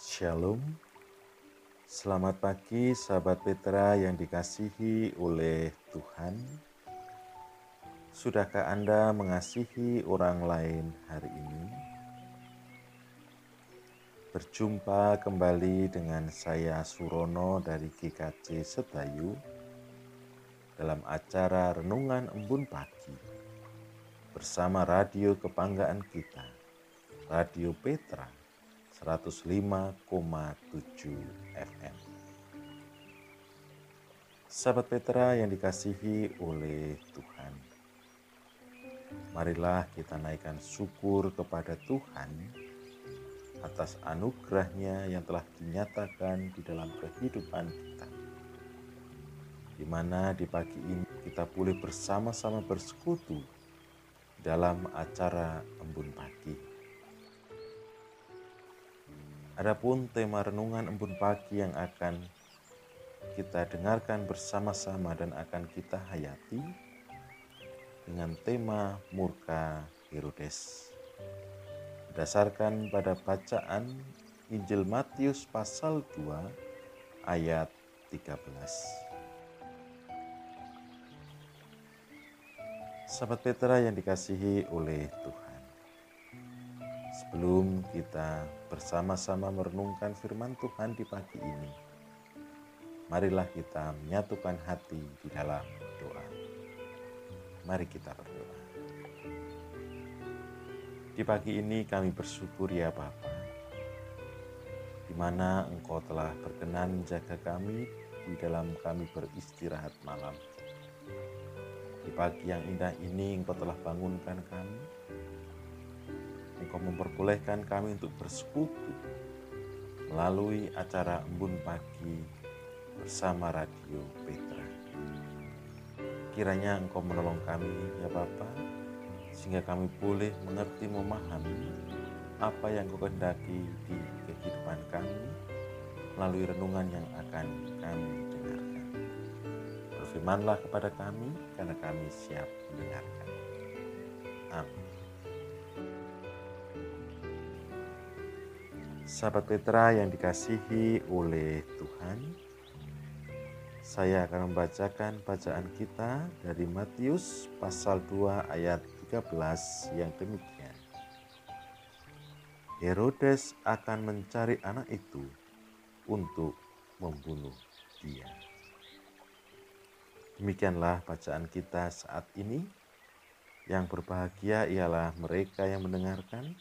Shalom. Selamat pagi sahabat Petra yang dikasihi oleh Tuhan. Sudahkah Anda mengasihi orang lain hari ini? Berjumpa kembali dengan saya Surono dari GKC Setayu dalam acara Renungan Embun Pagi bersama radio kebanggaan kita, Radio Petra 105,7 FM. Sahabat Petra yang dikasihi oleh Tuhan, marilah kita naikkan syukur kepada Tuhan atas anugerahnya yang telah dinyatakan di dalam kehidupan kita. Di mana di pagi ini kita boleh bersama-sama bersekutu dalam acara embun pagi. Adapun tema renungan embun pagi yang akan kita dengarkan bersama-sama dan akan kita hayati dengan tema murka Herodes berdasarkan pada bacaan Injil Matius pasal 2 ayat 13. Sahabat Petra yang dikasihi oleh Tuhan. Sebelum kita bersama-sama merenungkan firman Tuhan di pagi ini, marilah kita menyatukan hati di dalam doa. Mari kita berdoa. Di pagi ini kami bersyukur ya Bapa, di mana Engkau telah berkenan menjaga kami di dalam kami beristirahat malam. Di pagi yang indah ini Engkau telah bangunkan kami. Engkau memperbolehkan kami untuk bersekutu melalui acara embun pagi bersama Radio Petra. Kiranya Engkau menolong kami ya Bapak, sehingga kami boleh mengerti memahami apa yang kau kehendaki di kehidupan kami melalui renungan yang akan kami dengarkan. Berfirmanlah kepada kami karena kami siap mendengarkan. Amin. Sahabat Petra yang dikasihi oleh Tuhan, saya akan membacakan bacaan kita dari Matius pasal 2 ayat 13 yang demikian. Herodes akan mencari anak itu untuk membunuh dia. Demikianlah bacaan kita saat ini. Yang berbahagia ialah mereka yang mendengarkan,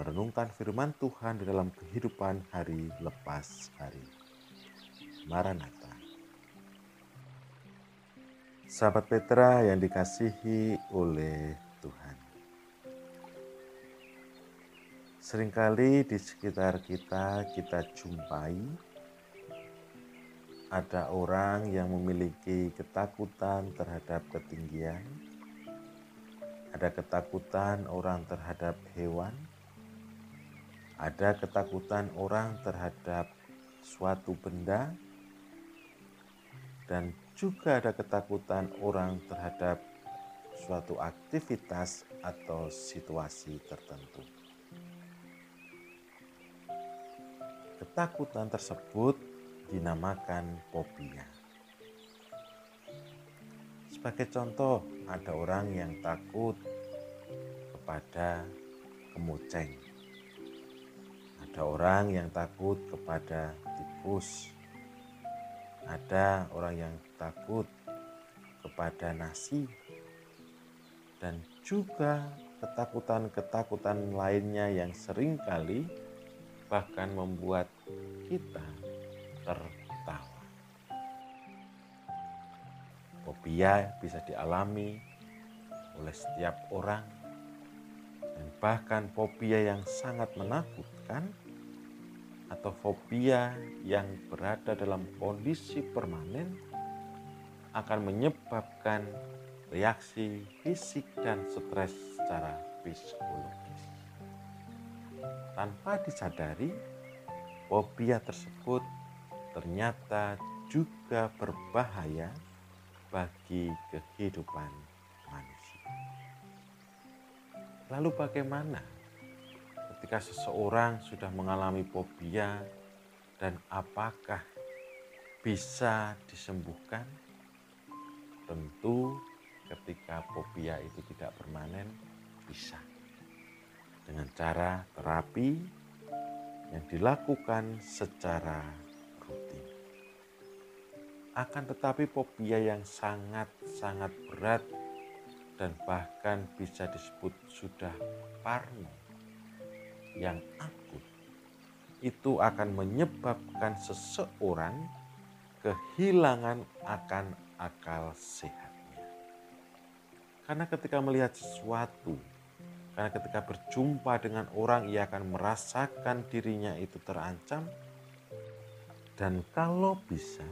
merenungkan firman Tuhan di dalam kehidupan hari lepas hari. Maranatha. Sahabat Petra yang dikasihi oleh Tuhan. Seringkali di sekitar kita kita jumpai ada orang yang memiliki ketakutan terhadap ketinggian, ada ketakutan orang terhadap hewan, ada ketakutan orang terhadap suatu benda, dan juga ada ketakutan orang terhadap suatu aktivitas atau situasi tertentu. Ketakutan tersebut dinamakan fobia. Sebagai contoh, ada orang yang takut kepada kemuceng. Ada orang yang takut kepada tikus. Ada orang yang takut kepada nasi. Dan juga ketakutan-ketakutan lainnya yang sering kali bahkan membuat kita tertawa. Fobia bisa dialami oleh setiap orang bahkan fobia yang sangat menakutkan atau fobia yang berada dalam kondisi permanen akan menyebabkan reaksi fisik dan stres secara psikologis. Tanpa disadari, fobia tersebut ternyata juga berbahaya bagi kehidupan manusia. Lalu bagaimana ketika seseorang sudah mengalami fobia dan apakah bisa disembuhkan? Tentu ketika fobia itu tidak permanen bisa. Dengan cara terapi yang dilakukan secara rutin. Akan tetapi fobia yang sangat-sangat berat dan bahkan bisa disebut sudah parno yang akut itu akan menyebabkan seseorang kehilangan akan akal sehatnya. Karena ketika melihat sesuatu, karena ketika berjumpa dengan orang ia akan merasakan dirinya itu terancam dan kalau bisa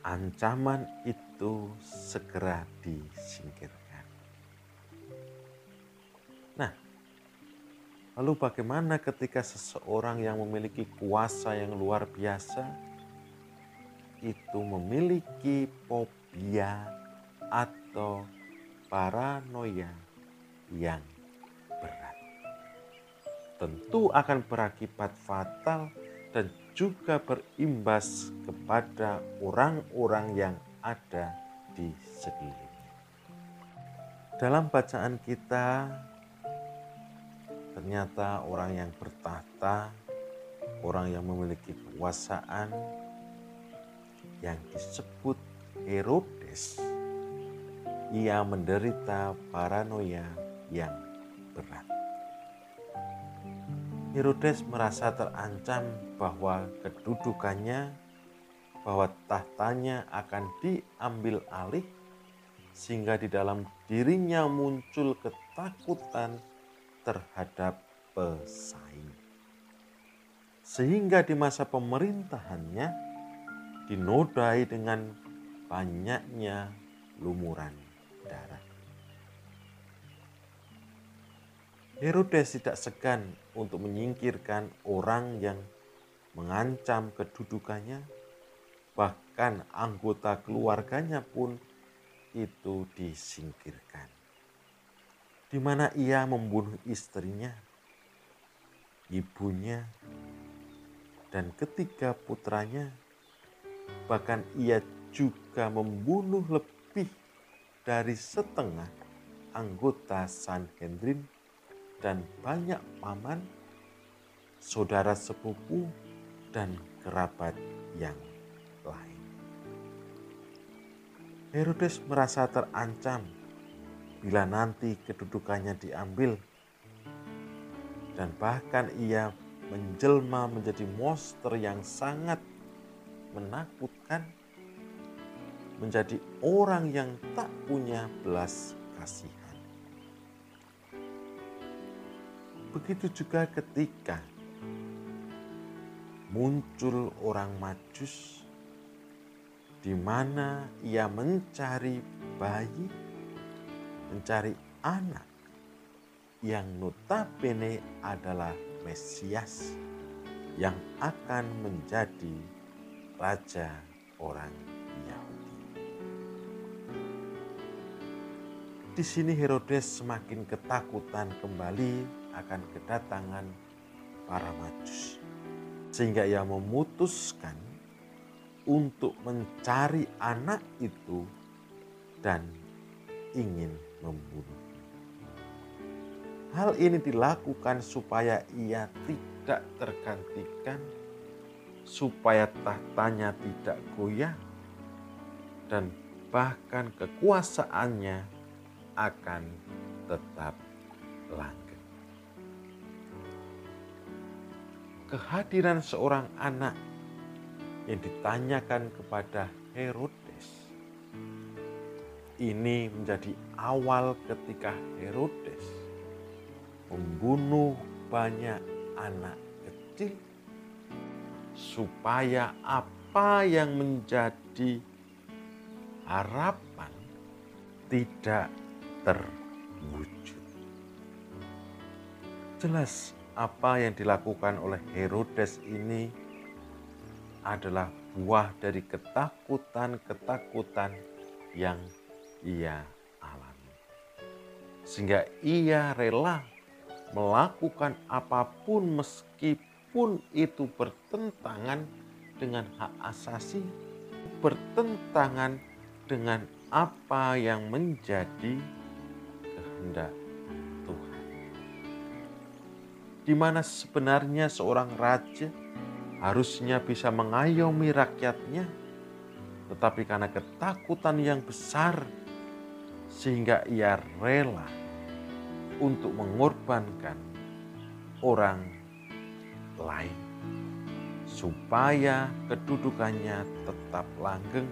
ancaman itu segera disingkirkan. Lalu bagaimana ketika seseorang yang memiliki kuasa yang luar biasa itu memiliki fobia atau paranoia yang berat. Tentu akan berakibat fatal dan juga berimbas kepada orang-orang yang ada di sekelilingnya. Dalam bacaan kita, ternyata orang yang bertahta, orang yang memiliki kekuasaan, yang disebut Herodes, ia menderita paranoia yang berat. Herodes merasa terancam bahwa kedudukannya, bahwa tahtanya akan diambil alih, sehingga di dalam dirinya muncul ketakutan terhadap pesaing. Sehingga di masa pemerintahannya, dinodai dengan banyaknya lumuran darah. Herodes tidak segan untuk menyingkirkan orang yang mengancam kedudukannya, bahkan anggota keluarganya pun itu disingkirkan. Di mana ia membunuh istrinya, ibunya, dan ketiga putranya Bahkan ia juga membunuh lebih dari setengah anggota Sanhedrin dan banyak paman, saudara sepupu, dan kerabat yang lain. Herodes merasa terancam bila nanti kedudukannya diambil dan bahkan ia menjelma menjadi monster yang sangat menakutkan, menjadi orang yang tak punya belas kasihan. Begitu juga ketika muncul orang Majus di mana ia mencari bayi, mencari anak yang notabene adalah Mesias yang akan menjadi raja orang Yahudi. Di sini Herodes semakin ketakutan kembali akan kedatangan para majus. Sehingga ia memutuskan untuk mencari anak itu dan ingin membunuhnya. Hal ini dilakukan supaya ia tidak tergantikan supaya tahtanya tidak goyah dan bahkan kekuasaannya akan tetap langgeng. Kehadiran seorang anak yang ditanyakan kepada Herodes ini menjadi awal ketika Herodes membunuh banyak anak kecil supaya apa yang menjadi harapan tidak terwujud. Jelas apa yang dilakukan oleh Herodes ini adalah buah dari ketakutan-ketakutan yang ia alami. Sehingga ia rela melakukan apa pun meskipun itu bertentangan dengan hak asasi, bertentangan dengan apa yang menjadi kehendak Tuhan. Di mana sebenarnya seorang raja harusnya bisa mengayomi rakyatnya, tetapi karena ketakutan yang besar, sehingga ia rela untuk mengorbankan orang lain, supaya kedudukannya tetap langgeng,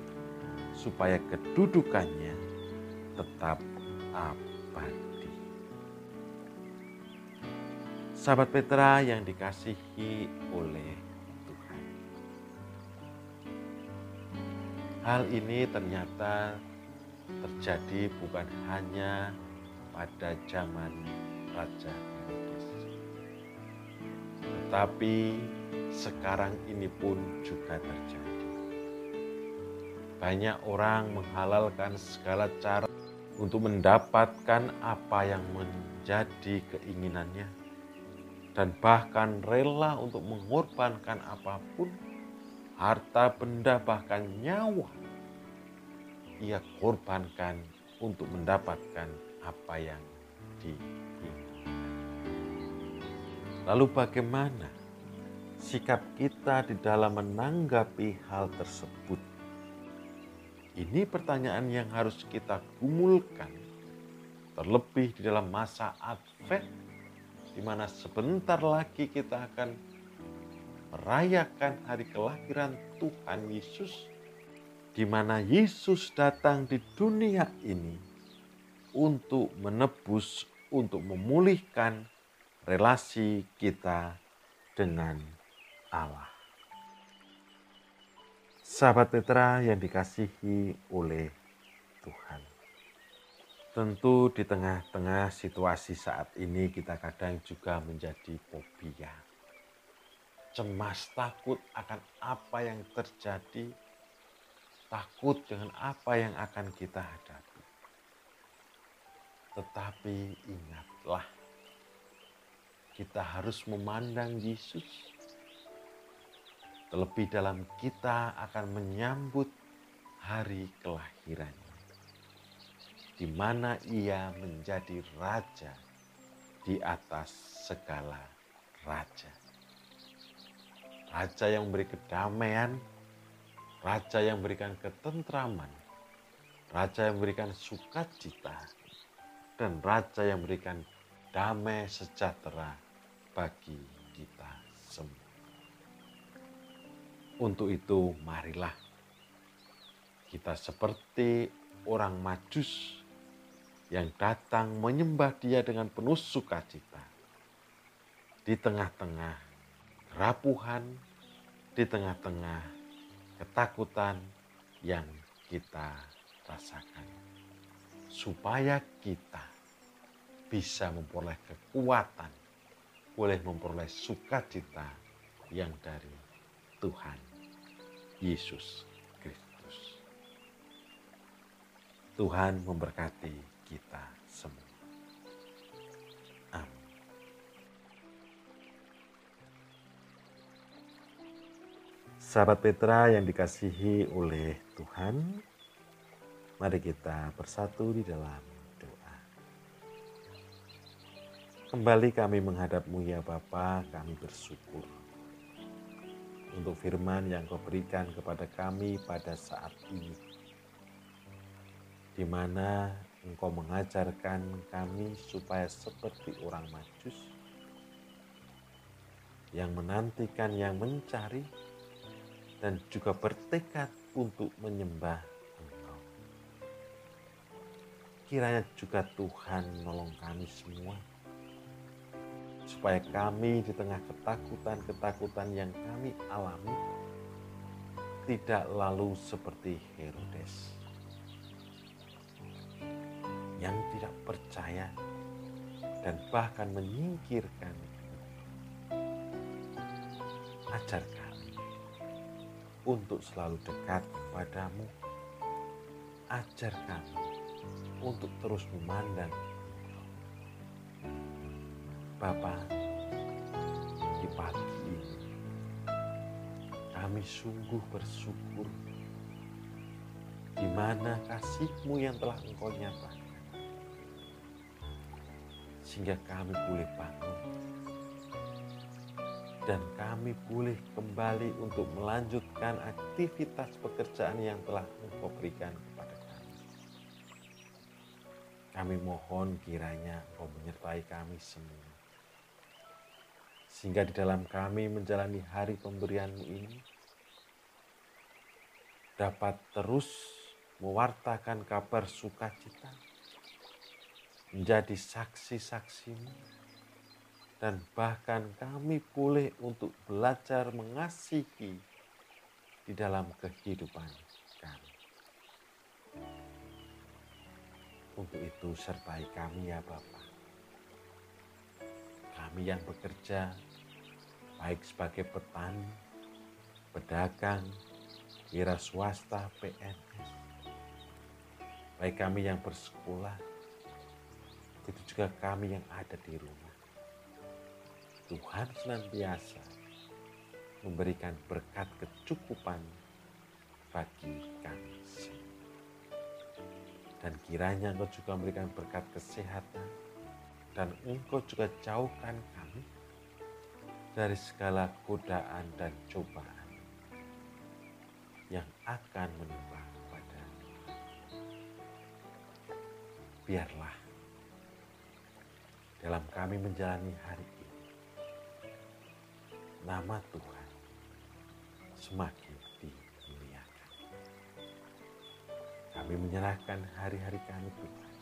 supaya kedudukannya tetap abadi. Sahabat Petra yang dikasihi oleh Hal ini ternyata terjadi bukan hanya pada zaman Raja Herodes. Tetapi sekarang ini pun juga terjadi. Banyak orang menghalalkan segala cara untuk mendapatkan apa yang menjadi keinginannya dan bahkan rela untuk mengorbankan apa pun harta benda bahkan nyawa ia korbankan untuk mendapatkan apa yang diinginkan. Lalu bagaimana sikap kita di dalam menanggapi hal tersebut? Ini pertanyaan yang harus kita gumulkan terlebih di dalam masa Advent di mana sebentar lagi kita akan merayakan hari kelahiran Tuhan Yesus, di mana Yesus datang di dunia ini untuk menebus, untuk memulihkan relasi kita dengan Allah. Sahabat Petra yang dikasihi oleh Tuhan. Tentu di tengah-tengah situasi saat ini kita kadang juga menjadi fobia cemas, takut akan apa yang terjadi, takut dengan apa yang akan kita hadapi. Tetapi ingatlah, kita harus memandang Yesus. Terlebih dalam kita akan menyambut hari kelahirannya. Di mana ia menjadi raja di atas segala raja. Raja yang memberi kedamaian, Raja yang memberikan ketentraman, Raja yang memberikan sukacita, dan Raja yang memberikan damai sejahtera bagi kita semua. Untuk itu, marilah kita seperti orang Majus yang datang menyembah Dia dengan penuh sukacita di tengah-tengah kerapuhan, di tengah-tengah ketakutan yang kita rasakan. Supaya kita bisa memperoleh kekuatan, boleh memperoleh sukacita yang dari Tuhan Yesus Kristus. Tuhan memberkati kita semua. Sahabat Petra yang dikasihi oleh Tuhan, mari kita bersatu di dalam doa. Kembali kami menghadapmu ya Bapa, kami bersyukur untuk firman yang kau berikan kepada kami pada saat ini. Di mana engkau mengajarkan kami supaya seperti orang majus yang menantikan, yang mencari, dan juga bertekad untuk menyembah Engkau. Kiranya juga Tuhan menolong kami semua, supaya kami di tengah ketakutan-ketakutan yang kami alami, tidak lalu seperti Herodes yang tidak percaya dan bahkan menyingkirkan ajarkan untuk selalu dekat kepadamu. Ajar kami untuk terus memandang Bapa, di pagi ini kami sungguh bersyukur di mana kasih-Mu yang telah Engkau nyatakan. Sehingga kami boleh bangun dan kami boleh kembali untuk melanjutkan aktivitas pekerjaan yang telah Engkau berikan kepada kami. Kami mohon kiranya Engkau menyertai kami semua sehingga di dalam kami menjalani hari pemberianmu ini dapat terus mewartakan kabar sukacita, menjadi saksi-saksimu, dan bahkan kami boleh untuk belajar mengasihi di dalam kehidupan kami. Untuk itu sertai kami ya Bapak. Kami yang bekerja baik sebagai petani, pedagang, wira swasta, PNS. Baik kami yang bersekolah, itu juga kami yang ada di rumah. Tuhan senantiasa memberikan berkat kecukupan bagi kami semua. Dan kiranya engkau juga memberikan berkat kesehatan dan engkau juga jauhkan kami dari segala godaan dan cobaan yang akan menimpa kepada Biarlah dalam kami menjalani hari ini, nama Tuhan semakin dimuliakan. Kami menyerahkan hari-hari kami Tuhan,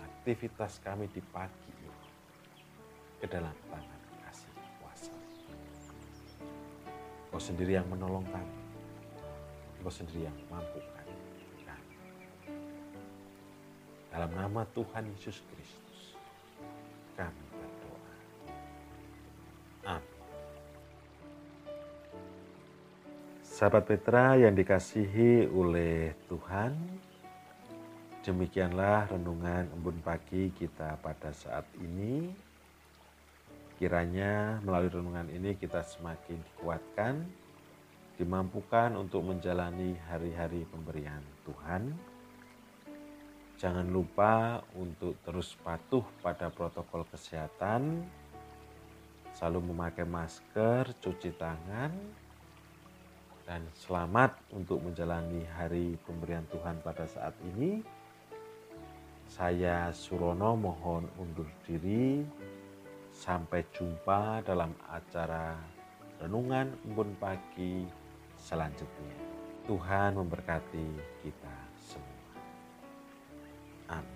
aktivitas kami di pagi ini ke dalam tangan Kau sendiri yang menolong kami. Kau sendiri yang mampukan kami. Dalam nama Tuhan Yesus Kristus, kami Sahabat Petra yang dikasihi oleh Tuhan, demikianlah renungan embun pagi kita pada saat ini. Kiranya melalui renungan ini kita semakin dikuatkan, dimampukan untuk menjalani hari-hari pemberian Tuhan. Jangan lupa untuk terus patuh pada protokol kesehatan, selalu memakai masker, cuci tangan, dan selamat untuk menjalani hari pemberian Tuhan pada saat ini. Saya Surono mohon undur diri. Sampai jumpa dalam acara Renungan Embun Pagi selanjutnya. Tuhan memberkati kita semua. Amin.